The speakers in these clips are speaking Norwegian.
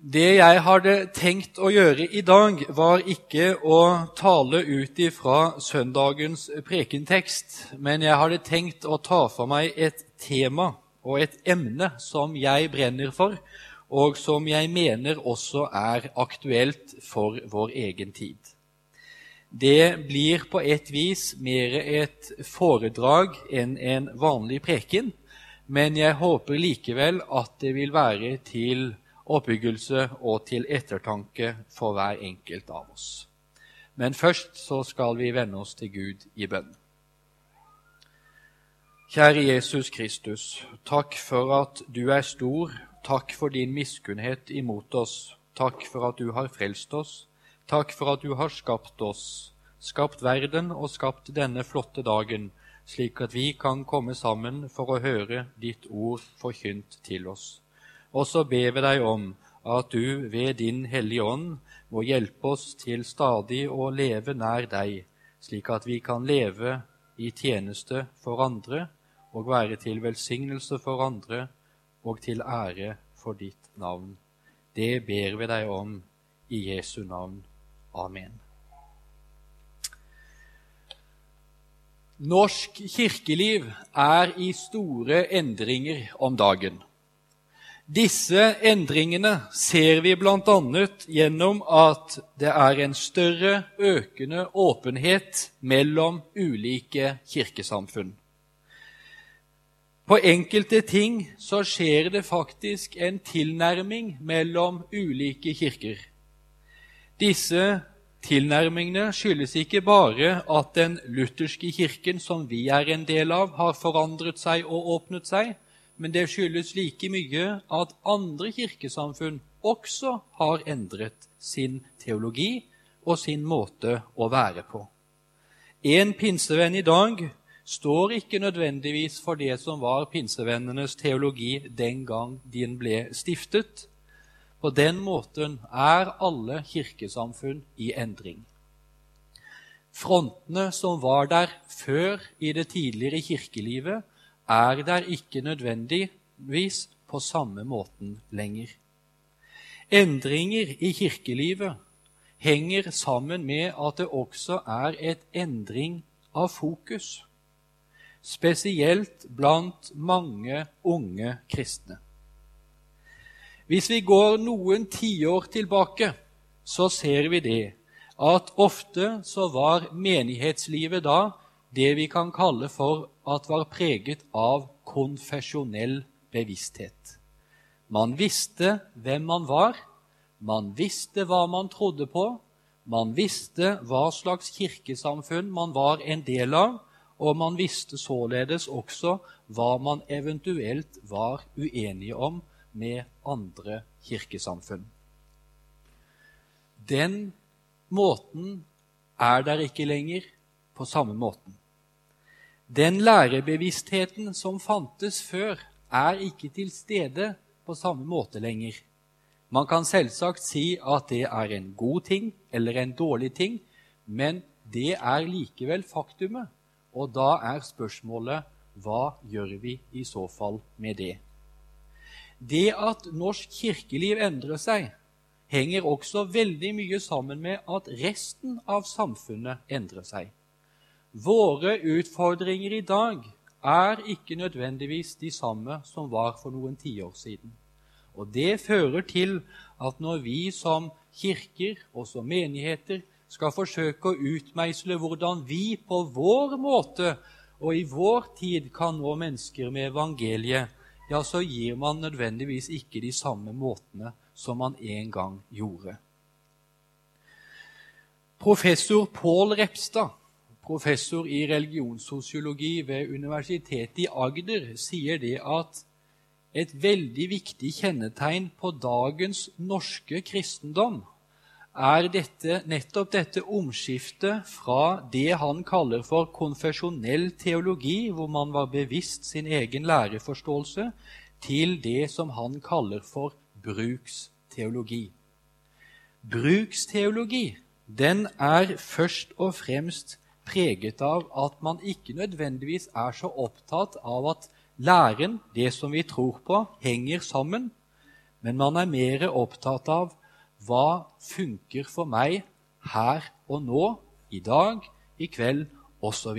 Det jeg hadde tenkt å gjøre i dag, var ikke å tale ut ifra søndagens prekentekst, men jeg hadde tenkt å ta for meg et tema og et emne som jeg brenner for, og som jeg mener også er aktuelt for vår egen tid. Det blir på et vis mer et foredrag enn en vanlig preken, men jeg håper likevel at det vil være til oppbyggelse og til ettertanke for hver enkelt av oss. Men først så skal vi vende oss til Gud i bønn. Kjære Jesus Kristus, takk for at du er stor. Takk for din miskunnhet imot oss. Takk for at du har frelst oss. Takk for at du har skapt oss, skapt verden og skapt denne flotte dagen, slik at vi kan komme sammen for å høre ditt ord forkynt til oss. Og så ber vi deg om at du ved din Hellige Ånd må hjelpe oss til stadig å leve nær deg, slik at vi kan leve i tjeneste for andre og være til velsignelse for andre og til ære for ditt navn. Det ber vi deg om i Jesu navn. Amen. Norsk kirkeliv er i store endringer om dagen. Disse endringene ser vi bl.a. gjennom at det er en større, økende åpenhet mellom ulike kirkesamfunn. På enkelte ting så skjer det faktisk en tilnærming mellom ulike kirker. Disse tilnærmingene skyldes ikke bare at den lutherske kirken som vi er en del av, har forandret seg og åpnet seg, men det skyldes like mye at andre kirkesamfunn også har endret sin teologi og sin måte å være på. En pinsevenn i dag står ikke nødvendigvis for det som var pinsevennenes teologi den gang den ble stiftet. På den måten er alle kirkesamfunn i endring. Frontene som var der før i det tidligere kirkelivet, er der ikke nødvendigvis på samme måten lenger. Endringer i kirkelivet henger sammen med at det også er et endring av fokus, spesielt blant mange unge kristne. Hvis vi går noen tiår tilbake, så ser vi det at ofte så var menighetslivet da det vi kan kalle for at var preget av konfesjonell bevissthet. Man visste hvem man var, man visste hva man trodde på, man visste hva slags kirkesamfunn man var en del av, og man visste således også hva man eventuelt var uenige om med andre kirkesamfunn. Den måten er der ikke lenger på samme måten. Den lærebevisstheten som fantes før, er ikke til stede på samme måte lenger. Man kan selvsagt si at det er en god ting eller en dårlig ting, men det er likevel faktumet. Og da er spørsmålet hva gjør vi i så fall med det? Det at norsk kirkeliv endrer seg, henger også veldig mye sammen med at resten av samfunnet endrer seg. Våre utfordringer i dag er ikke nødvendigvis de samme som var for noen tiår siden. Og Det fører til at når vi som kirker og som menigheter skal forsøke å utmeisle hvordan vi på vår måte og i vår tid kan nå mennesker med evangeliet, ja, så gir man nødvendigvis ikke de samme måtene som man en gang gjorde. Professor Pål Repstad professor i religionssosiologi ved Universitetet i Agder, sier det at et veldig viktig kjennetegn på dagens norske kristendom er dette, nettopp dette omskiftet fra det han kaller for konfesjonell teologi, hvor man var bevisst sin egen læreforståelse, til det som han kaller for bruksteologi. Bruksteologi den er først og fremst preget av at man ikke nødvendigvis er så opptatt av at læren, det som vi tror på, henger sammen, men man er mer opptatt av hva funker for meg her og nå, i dag, i kveld osv.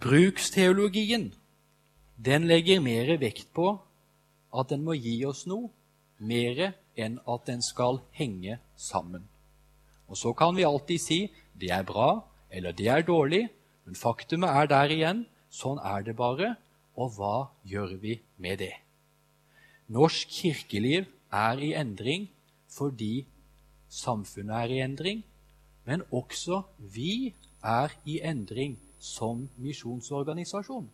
Bruksteologien den legger mer vekt på at den må gi oss noe, mer enn at den skal henge sammen. Og Så kan vi alltid si det er bra eller det er dårlig, men faktumet er der igjen. Sånn er det bare. Og hva gjør vi med det? Norsk kirkeliv er i endring fordi samfunnet er i endring, men også vi er i endring som misjonsorganisasjon.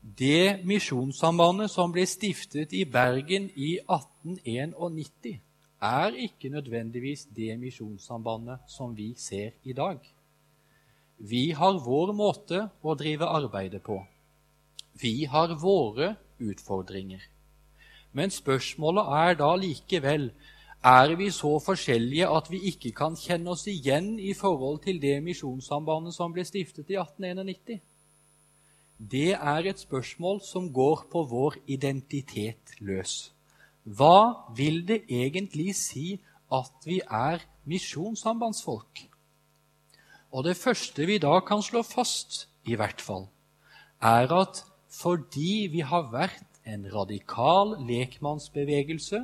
Det misjonssambandet som ble stiftet i Bergen i 1891, er ikke nødvendigvis det misjonssambandet som vi ser i dag. Vi har vår måte å drive arbeidet på. Vi har våre utfordringer. Men spørsmålet er da likevel er vi så forskjellige at vi ikke kan kjenne oss igjen i forhold til det misjonssambandet som ble stiftet i 1891? Det er et spørsmål som går på vår identitet løs. Hva vil det egentlig si at vi er misjonssambandsfolk? Og det første vi da kan slå fast, i hvert fall, er at fordi vi har vært en radikal lekmannsbevegelse,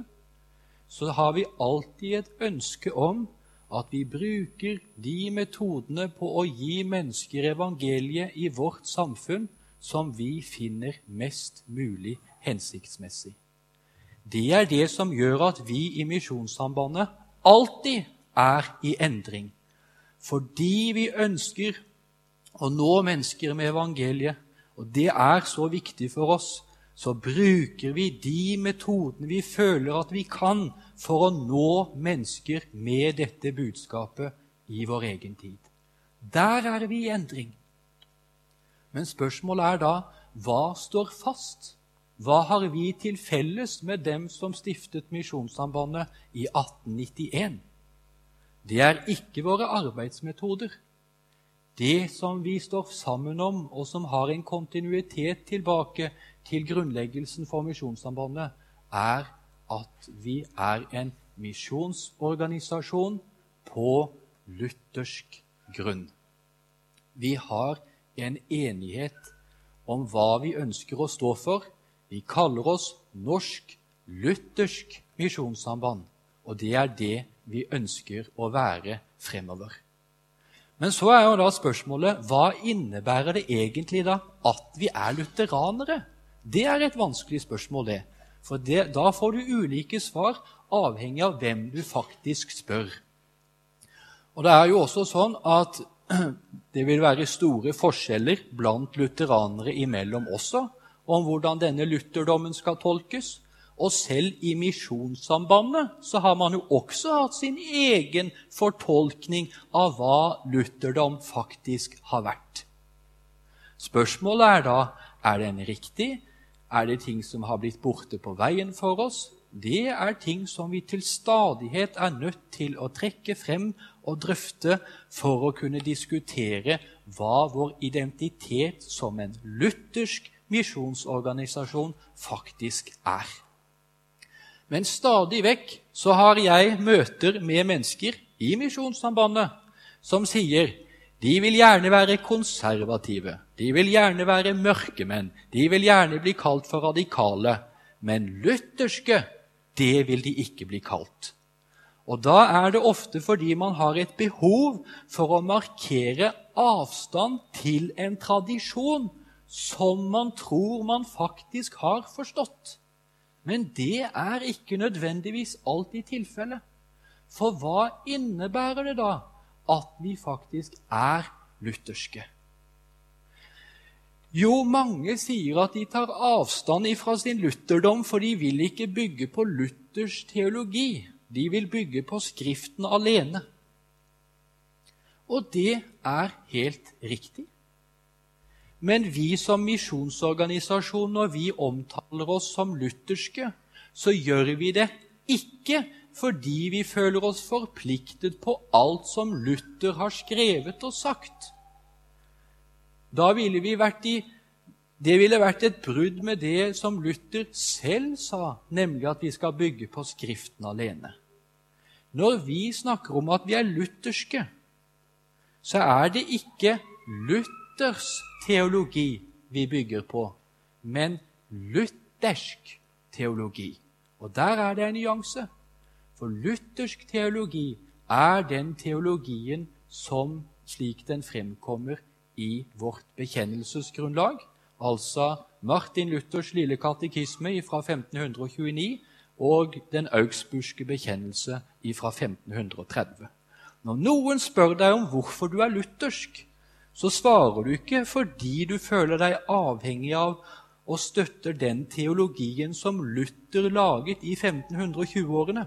så har vi alltid et ønske om at vi bruker de metodene på å gi mennesker evangeliet i vårt samfunn som vi finner mest mulig hensiktsmessig. Det er det som gjør at vi i Misjonssambandet alltid er i endring. Fordi vi ønsker å nå mennesker med evangeliet, og det er så viktig for oss, så bruker vi de metodene vi føler at vi kan for å nå mennesker med dette budskapet i vår egen tid. Der er vi i endring. Men spørsmålet er da hva står fast? Hva har vi til felles med dem som stiftet Misjonssambandet i 1891? Det er ikke våre arbeidsmetoder. Det som vi står sammen om, og som har en kontinuitet tilbake til grunnleggelsen for Misjonssambandet, er at vi er en misjonsorganisasjon på luthersk grunn. Vi har en enighet om hva vi ønsker å stå for, vi kaller oss Norsk Luthersk Misjonssamband, og det er det vi ønsker å være fremover. Men så er jo da spørsmålet hva innebærer det egentlig da at vi er lutheranere? Det er et vanskelig spørsmål, det. For det, da får du ulike svar avhengig av hvem du faktisk spør. Og det er jo også sånn at det vil være store forskjeller blant lutheranere imellom også om hvordan denne lutherdommen skal tolkes. Og selv i Misjonssambandet så har man jo også hatt sin egen fortolkning av hva lutherdom faktisk har vært. Spørsmålet er da er den riktig. Er det ting som har blitt borte på veien for oss? Det er ting som vi til stadighet er nødt til å trekke frem og drøfte for å kunne diskutere hva vår identitet som en luthersk misjonsorganisasjon faktisk er. Men stadig vekk så har jeg møter med mennesker i Misjonssambandet som sier de vil gjerne være konservative, de vil gjerne være mørkemenn, de vil gjerne bli kalt for radikale, men lutherske, det vil de ikke bli kalt. Og da er det ofte fordi man har et behov for å markere avstand til en tradisjon som man tror man faktisk har forstått. Men det er ikke nødvendigvis alltid tilfellet. For hva innebærer det da at vi faktisk er lutherske? Jo, mange sier at de tar avstand fra sin lutherdom, for de vil ikke bygge på Luthers teologi. De vil bygge på Skriften alene. Og det er helt riktig. Men vi som misjonsorganisasjon, når vi omtaler oss som lutherske, så gjør vi det ikke fordi vi føler oss forpliktet på alt som Luther har skrevet og sagt. Da ville vi vært i det ville vært et brudd med det som Luther selv sa, nemlig at vi skal bygge på Skriften alene. Når vi snakker om at vi er lutherske, så er det ikke Luthers teologi vi bygger på, men luthersk teologi. Og der er det en nyanse. For luthersk teologi er den teologien som slik den fremkommer i vårt bekjennelsesgrunnlag, altså Martin Luthers lille katekisme fra 1529 og den augsburgske bekjennelse fra 1530. Når noen spør deg om hvorfor du er luthersk, så svarer du ikke fordi du føler deg avhengig av og støtter den teologien som Luther laget i 1520-årene.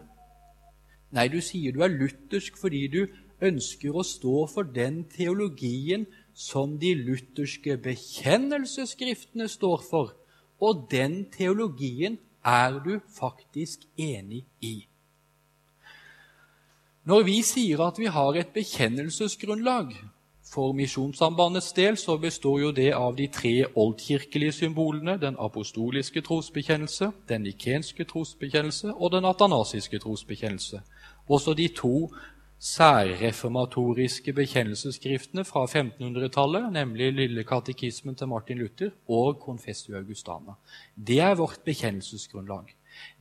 Nei, du sier du er luthersk fordi du ønsker å stå for den teologien som de lutherske bekjennelsesskriftene står for, og den teologien er du faktisk enig i. Når vi sier at vi har et bekjennelsesgrunnlag, for Misjonssambandets del så består jo det av de tre oldkirkelige symbolene, den apostoliske trosbekjennelse, den nikenske trosbekjennelse og den atanasiske trosbekjennelse. Også de to særreformatoriske bekjennelsesskriftene fra 1500-tallet, nemlig Lille katekismen til Martin Luther og Confessio Augustana. Det er vårt bekjennelsesgrunnlag.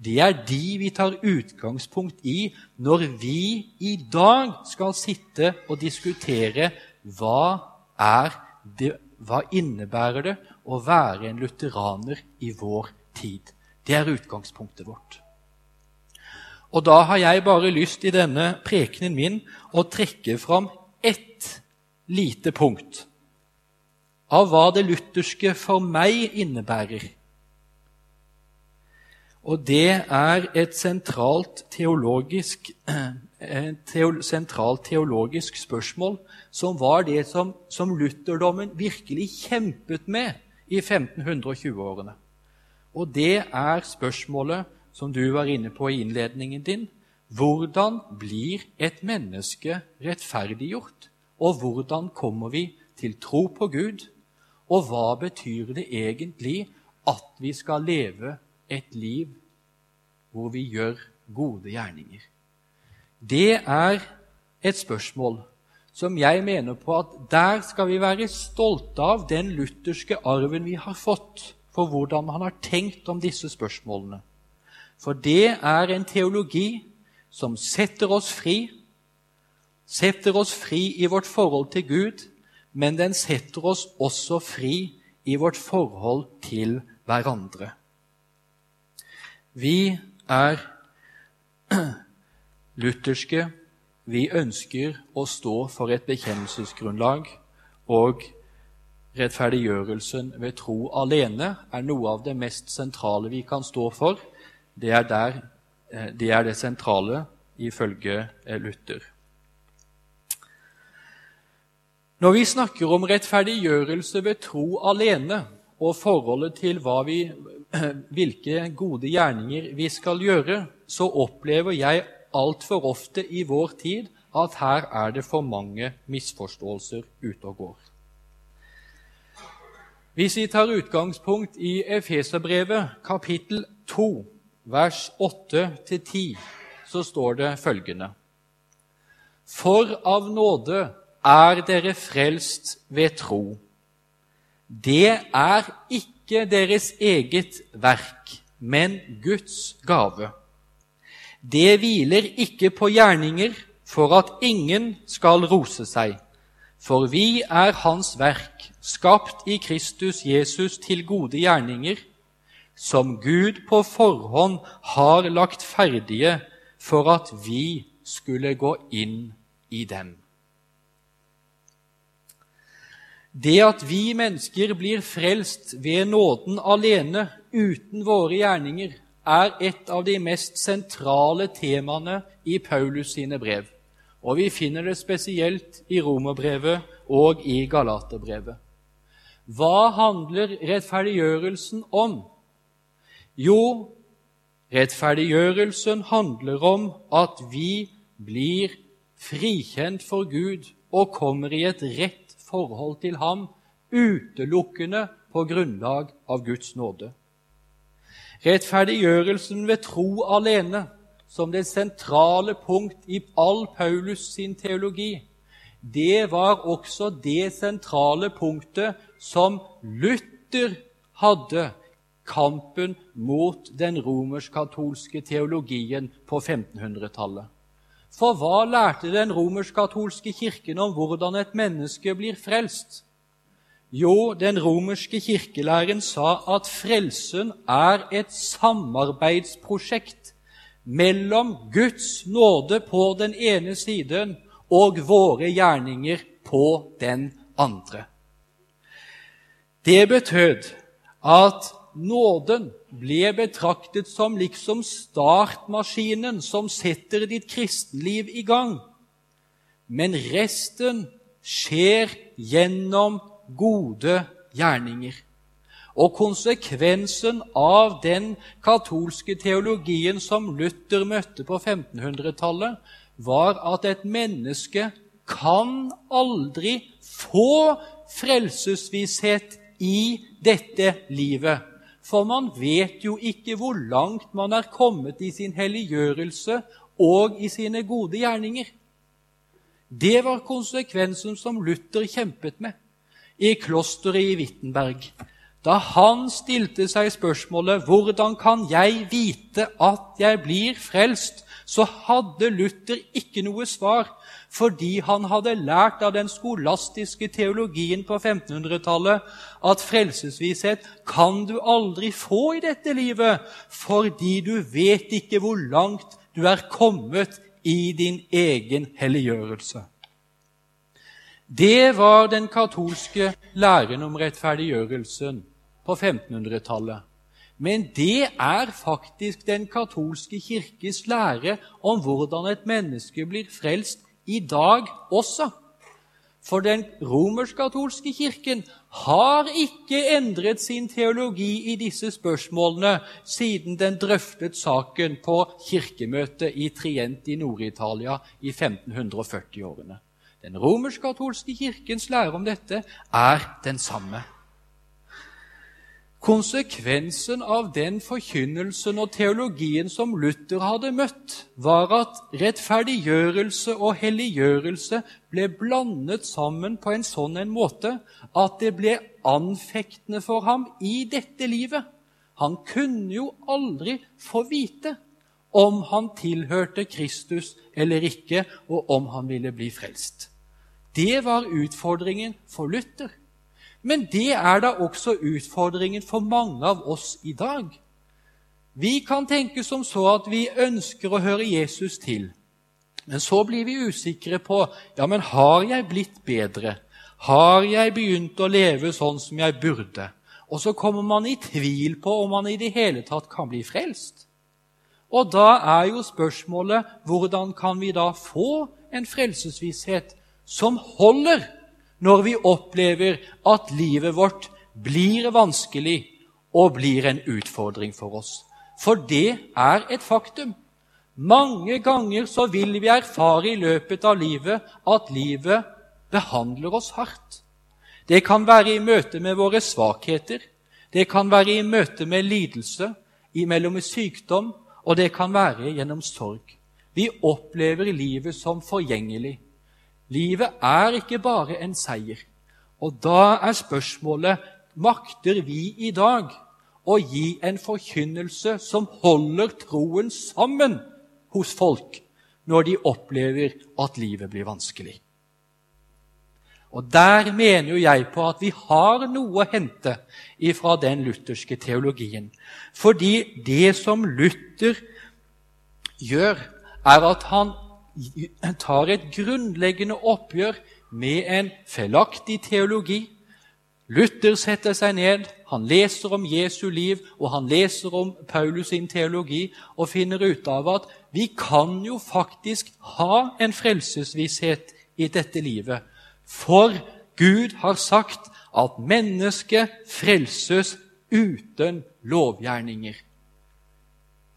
Det er de vi tar utgangspunkt i når vi i dag skal sitte og diskutere hva, det, hva innebærer det å være en lutheraner i vår tid. Det er utgangspunktet vårt. Og da har jeg bare lyst i denne prekenen min å trekke fram ett lite punkt av hva det lutherske for meg innebærer. Og det er et sentralt teologisk, teol, sentralt teologisk spørsmål som var det som, som lutherdommen virkelig kjempet med i 1520-årene. Og det er spørsmålet som du var inne på i innledningen din. Hvordan blir et menneske rettferdiggjort? Og hvordan kommer vi til tro på Gud? Og hva betyr det egentlig at vi skal leve et liv hvor vi gjør gode gjerninger? Det er et spørsmål som jeg mener på at der skal vi være stolte av den lutherske arven vi har fått for hvordan han har tenkt om disse spørsmålene. For det er en teologi som setter oss fri, setter oss fri i vårt forhold til Gud, men den setter oss også fri i vårt forhold til hverandre. Vi er lutherske. Vi ønsker å stå for et bekjennelsesgrunnlag, og rettferdiggjørelsen ved tro alene er noe av det mest sentrale vi kan stå for det er, der, eh, det er det sentrale ifølge eh, Luther. Når vi snakker om rettferdiggjørelse ved tro alene og forholdet til vi, hvilke gode gjerninger vi skal gjøre, så opplever jeg altfor ofte i vår tid at her er det for mange misforståelser ute og går. Hvis vi tar utgangspunkt i Efeserbrevet kapittel 2, vers 8-10, så står det følgende.: For av nåde er dere frelst ved tro. Det er ikke deres eget verk, men Guds gave. Det hviler ikke på gjerninger for at ingen skal rose seg. For vi er Hans verk, skapt i Kristus Jesus til gode gjerninger, som Gud på forhånd har lagt ferdige for at vi skulle gå inn i dem. Det at vi mennesker blir frelst ved nåden alene, uten våre gjerninger, er et av de mest sentrale temaene i Paulus sine brev. Og vi finner det spesielt i Romerbrevet og i Galaterbrevet. Hva handler rettferdiggjørelsen om? Jo, rettferdiggjørelsen handler om at vi blir frikjent for Gud og kommer i et rett forhold til ham utelukkende på grunnlag av Guds nåde. Rettferdiggjørelsen ved tro alene, som det sentrale punkt i all Paulus sin teologi, det var også det sentrale punktet som Luther hadde kampen mot den romersk-katolske teologien på 1500-tallet. For hva lærte den romersk-katolske kirken om hvordan et menneske blir frelst? Jo, den romerske kirkelæren sa at frelsen er et samarbeidsprosjekt mellom Guds nåde på den ene siden og våre gjerninger på den andre. Det betød at nåden ble betraktet som liksom startmaskinen som setter ditt kristenliv i gang. Men resten skjer gjennom gode gjerninger. Og konsekvensen av den katolske teologien som Luther møtte på 1500-tallet, var at et menneske kan aldri få frelsesvisshet i dette livet. For man vet jo ikke hvor langt man er kommet i sin helliggjørelse og i sine gode gjerninger. Det var konsekvensen som Luther kjempet med i klosteret i Wittenberg. Da han stilte seg spørsmålet 'Hvordan kan jeg vite at jeg blir frelst?' så hadde Luther ikke noe svar, fordi han hadde lært av den skolastiske teologien på 1500-tallet at frelsesvishet kan du aldri få i dette livet, fordi du vet ikke hvor langt du er kommet i din egen helliggjørelse. Det var den katolske læren om rettferdiggjørelsen på 1500-tallet. Men det er faktisk den katolske kirkes lære om hvordan et menneske blir frelst i dag også. For den romersk-katolske kirken har ikke endret sin teologi i disse spørsmålene siden den drøftet saken på kirkemøtet i Trient i Nord-Italia i 1540-årene. Den romersk-katolske kirkens lære om dette er den samme. Konsekvensen av den forkynnelsen og teologien som Luther hadde møtt, var at rettferdiggjørelse og helliggjørelse ble blandet sammen på en sånn en måte at det ble anfektende for ham i dette livet. Han kunne jo aldri få vite om han tilhørte Kristus eller ikke, og om han ville bli frelst. Det var utfordringen for Luther. Men det er da også utfordringen for mange av oss i dag. Vi kan tenke som så at vi ønsker å høre Jesus til. Men så blir vi usikre på ja, men har jeg blitt bedre. Har jeg begynt å leve sånn som jeg burde? Og så kommer man i tvil på om man i det hele tatt kan bli frelst. Og da er jo spørsmålet hvordan kan vi da få en frelsesvisshet som holder når vi opplever at livet vårt blir vanskelig og blir en utfordring for oss. For det er et faktum. Mange ganger så vil vi erfare i løpet av livet at livet behandler oss hardt. Det kan være i møte med våre svakheter, det kan være i møte med lidelse, imellom sykdom, og det kan være gjennom sorg. Vi opplever livet som forgjengelig. Livet er ikke bare en seier. Og da er spørsmålet makter vi i dag å gi en forkynnelse som holder troen sammen hos folk når de opplever at livet blir vanskelig. Og Der mener jo jeg på at vi har noe å hente ifra den lutherske teologien. Fordi det som Luther gjør, er at han tar et grunnleggende oppgjør med en feilaktig teologi. Luther setter seg ned, han leser om Jesu liv og han leser om Paulus sin teologi og finner ut av at vi kan jo faktisk ha en frelsesvisshet i dette livet. For Gud har sagt at mennesket frelses uten lovgjerninger.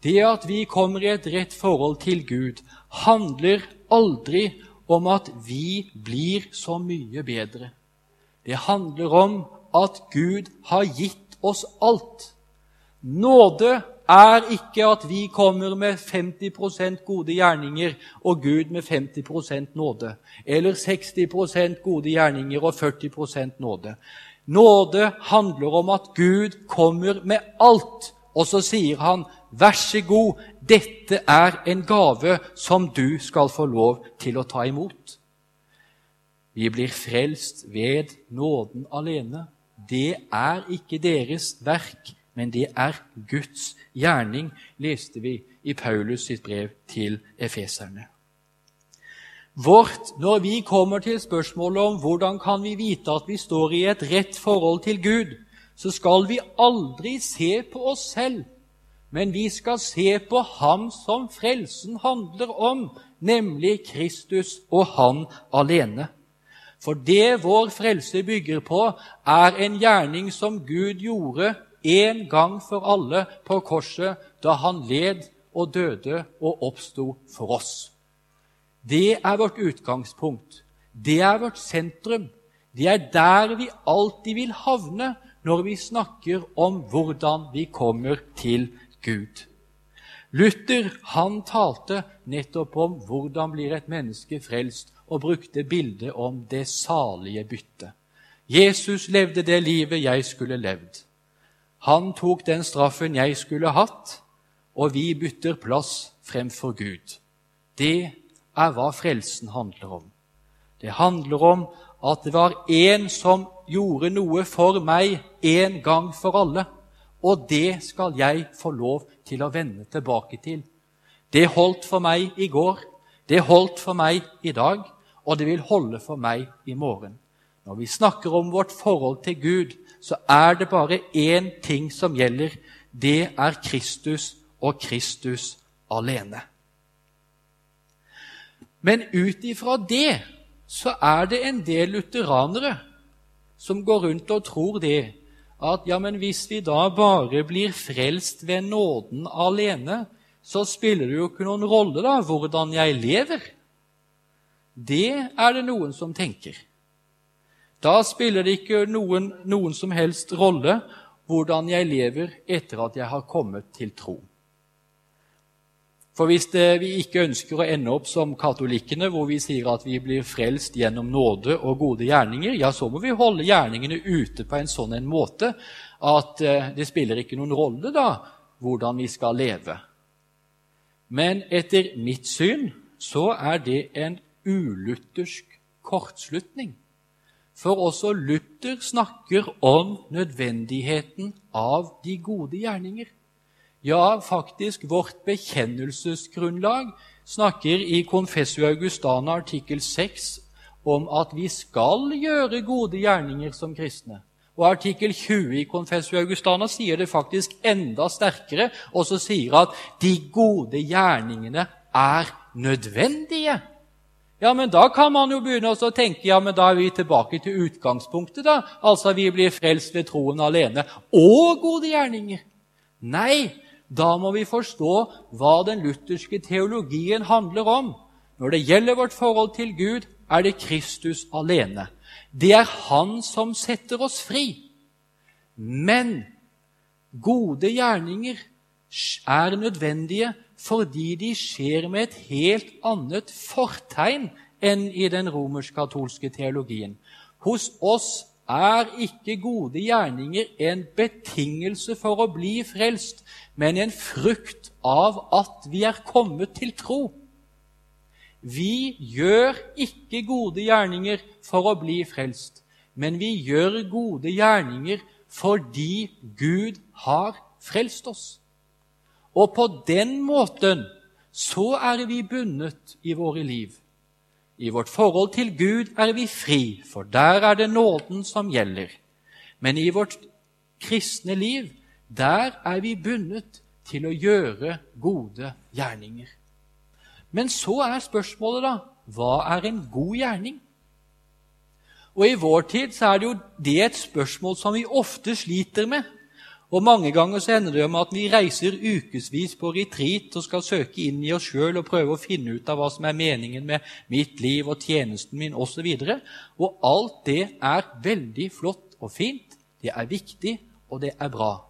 Det at vi kommer i et rett forhold til Gud, handler aldri om at vi blir så mye bedre. Det handler om at Gud har gitt oss alt. Nåde er ikke at vi kommer med 50% gode gjerninger og Gud med 50% nåde, eller 60% gode gjerninger og 40% nåde. Nåde handler om at Gud kommer med alt, og så sier han, 'Vær så god, dette er en gave som du skal få lov til å ta imot.' Vi blir frelst ved nåden alene. Det er ikke deres verk, men det er Guds gjerning, leste vi i Paulus sitt brev til efeserne. Vårt, når vi kommer til spørsmålet om hvordan kan vi vite at vi står i et rett forhold til Gud, så skal vi aldri se på oss selv, men vi skal se på Ham som frelsen handler om, nemlig Kristus og Han alene. For det vår frelse bygger på, er en gjerning som Gud gjorde en gang for alle på korset da han led og døde og oppsto for oss. Det er vårt utgangspunkt. Det er vårt sentrum. Det er der vi alltid vil havne når vi snakker om hvordan vi kommer til Gud. Luther han talte nettopp om hvordan blir et menneske frelst, og brukte bildet om det salige byttet. Jesus levde det livet jeg skulle levd. Han tok den straffen jeg skulle hatt, og vi bytter plass fremfor Gud. Det er hva frelsen handler om. Det handler om at det var én som gjorde noe for meg en gang for alle, og det skal jeg få lov til å vende tilbake til. Det holdt for meg i går, det holdt for meg i dag, og det vil holde for meg i morgen. Når vi snakker om vårt forhold til Gud, så er det bare én ting som gjelder. Det er Kristus og Kristus alene. Men ut ifra det så er det en del lutheranere som går rundt og tror det at ja, men hvis vi da bare blir frelst ved nåden alene, så spiller det jo ikke noen rolle da hvordan jeg lever. Det er det noen som tenker. Da spiller det ikke noen, noen som helst rolle hvordan jeg lever etter at jeg har kommet til tro. For hvis det, vi ikke ønsker å ende opp som katolikkene, hvor vi sier at vi blir frelst gjennom nåde og gode gjerninger, ja, så må vi holde gjerningene ute på en sånn en måte at eh, det spiller ikke noen rolle da hvordan vi skal leve. Men etter mitt syn så er det en uluthersk kortslutning. For også Luther snakker om nødvendigheten av de gode gjerninger. Ja, faktisk, vårt bekjennelsesgrunnlag snakker i Confessio Augustana artikkel 6 om at vi skal gjøre gode gjerninger som kristne. Og artikkel 20 i Confessio Augustana sier det faktisk enda sterkere, og så sier at de gode gjerningene er nødvendige. Ja, men da kan man jo begynne å tenke ja, men da er vi tilbake til utgangspunktet. da. Altså vi blir frelst ved troen alene og gode gjerninger. Nei, da må vi forstå hva den lutherske teologien handler om. Når det gjelder vårt forhold til Gud, er det Kristus alene. Det er Han som setter oss fri. Men gode gjerninger er nødvendige fordi de skjer med et helt annet fortegn enn i den romersk-katolske teologien. Hos oss er ikke gode gjerninger en betingelse for å bli frelst, men en frukt av at vi er kommet til tro. Vi gjør ikke gode gjerninger for å bli frelst, men vi gjør gode gjerninger fordi Gud har frelst oss. Og på den måten så er vi bundet i våre liv. I vårt forhold til Gud er vi fri, for der er det nåden som gjelder. Men i vårt kristne liv, der er vi bundet til å gjøre gode gjerninger. Men så er spørsmålet, da, hva er en god gjerning? Og I vår tid så er det jo det et spørsmål som vi ofte sliter med. Og Mange ganger så ender det med at vi reiser ukevis på retreat og skal søke inn i oss sjøl og prøve å finne ut av hva som er meningen med mitt liv og tjenesten min osv. Og, og alt det er veldig flott og fint, Det er viktig, og det er bra.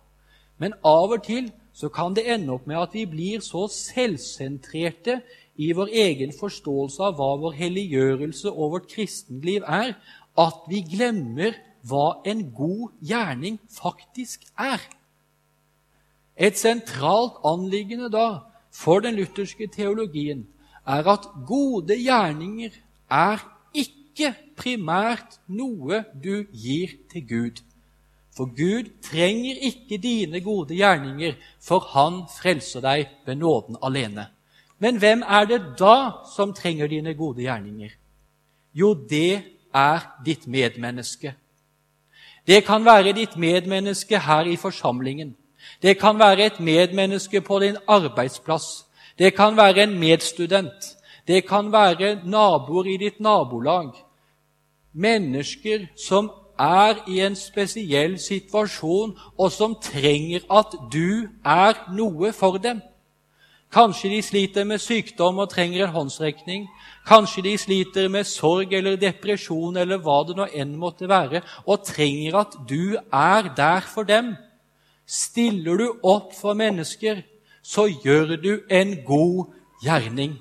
Men av og til så kan det ende opp med at vi blir så selvsentrerte i vår egen forståelse av hva vår helliggjørelse og vårt kristenliv er, at vi glemmer hva en god gjerning faktisk er. Et sentralt anliggende da for den lutherske teologien er at gode gjerninger er ikke primært noe du gir til Gud. For Gud trenger ikke dine gode gjerninger, for han frelser deg ved nåden alene. Men hvem er det da som trenger dine gode gjerninger? Jo, det er ditt medmenneske. Det kan være ditt medmenneske her i forsamlingen. Det kan være et medmenneske på din arbeidsplass. Det kan være en medstudent. Det kan være naboer i ditt nabolag. Mennesker som er i en spesiell situasjon, og som trenger at du er noe for dem. Kanskje de sliter med sykdom og trenger en håndsrekning. Kanskje de sliter med sorg eller depresjon eller hva det nå enn måtte være, og trenger at du er der for dem. Stiller du opp for mennesker, så gjør du en god gjerning.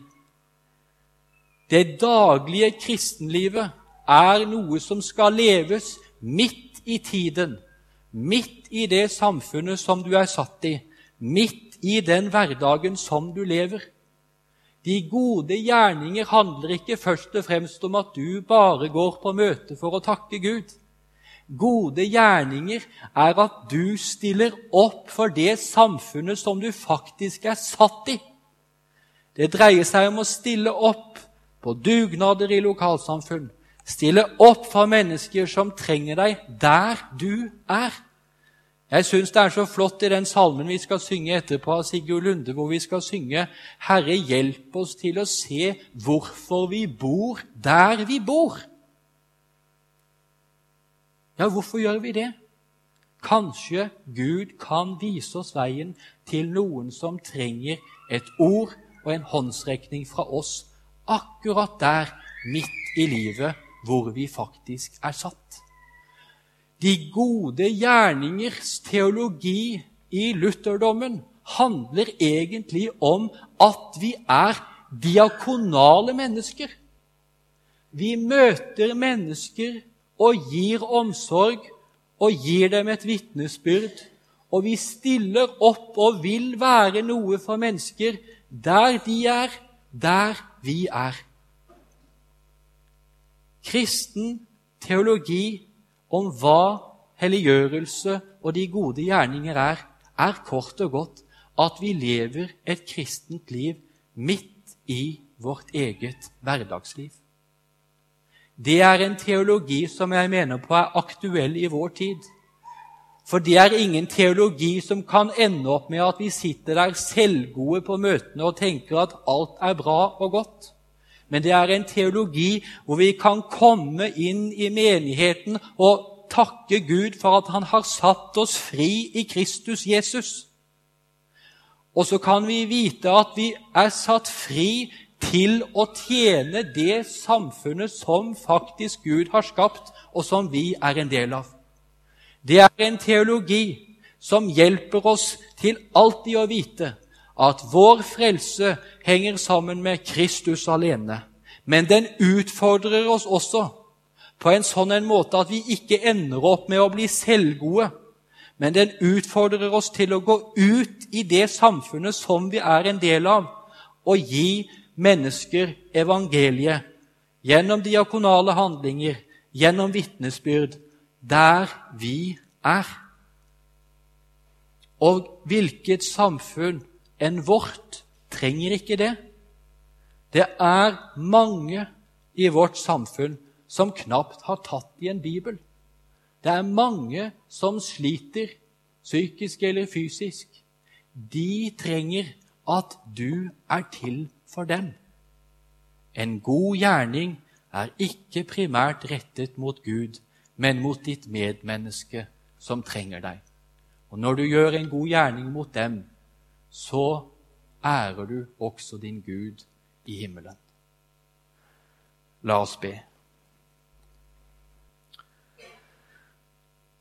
Det daglige kristenlivet er noe som skal leves midt i tiden, midt i det samfunnet som du er satt i, midt i den hverdagen som du lever. De gode gjerninger handler ikke først og fremst om at du bare går på møte for å takke Gud. Gode gjerninger er at du stiller opp for det samfunnet som du faktisk er satt i. Det dreier seg om å stille opp på dugnader i lokalsamfunn. Stille opp for mennesker som trenger deg der du er. Jeg syns det er så flott i den salmen vi skal synge etterpå av Sigurd Lunde, hvor vi skal synge 'Herre, hjelp oss til å se hvorfor vi bor der vi bor'. Ja, hvorfor gjør vi det? Kanskje Gud kan vise oss veien til noen som trenger et ord og en håndsrekning fra oss akkurat der, midt i livet, hvor vi faktisk er satt. De gode gjerningers teologi i lutherdommen handler egentlig om at vi er diakonale mennesker. Vi møter mennesker og gir omsorg og gir dem et vitnesbyrd. Og vi stiller opp og vil være noe for mennesker der de er, der vi er. Kristen teologi om hva helliggjørelse og de gode gjerninger er, er kort og godt at vi lever et kristent liv midt i vårt eget hverdagsliv. Det er en teologi som jeg mener på er aktuell i vår tid. For det er ingen teologi som kan ende opp med at vi sitter der selvgode på møtene og tenker at alt er bra og godt. Men det er en teologi hvor vi kan komme inn i menigheten og takke Gud for at Han har satt oss fri i Kristus Jesus. Og så kan vi vite at vi er satt fri til å tjene det samfunnet som faktisk Gud har skapt, og som vi er en del av. Det er en teologi som hjelper oss til alltid å vite at vår frelse henger sammen med Kristus alene. Men den utfordrer oss også på en sånn en måte at vi ikke ender opp med å bli selvgode. Men den utfordrer oss til å gå ut i det samfunnet som vi er en del av, og gi mennesker evangeliet gjennom diakonale handlinger, gjennom vitnesbyrd, der vi er. Og hvilket samfunn enn vårt trenger ikke det? Det er mange i vårt samfunn som knapt har tatt i en bibel. Det er mange som sliter, psykisk eller fysisk. De trenger at du er til for dem. En god gjerning er ikke primært rettet mot Gud, men mot ditt medmenneske som trenger deg. Og når du gjør en god gjerning mot dem, så ærer du også din Gud i himmelen. La oss be.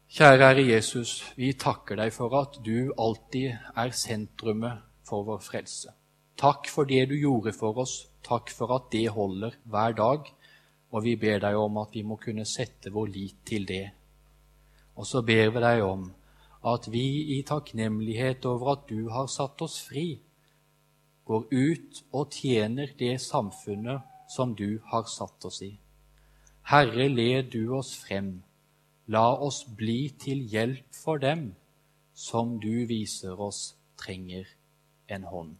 Kjære Herre Jesus, vi takker deg for at du alltid er sentrumet for vår frelse. Takk for det du gjorde for oss. Takk for at det holder hver dag. Og vi ber deg om at vi må kunne sette vår lit til det. Og så ber vi deg om at vi i takknemlighet over at du har satt oss fri, går ut og tjener det samfunnet som du har satt oss i. Herre, led du oss frem. La oss bli til hjelp for dem som du viser oss trenger en hånd.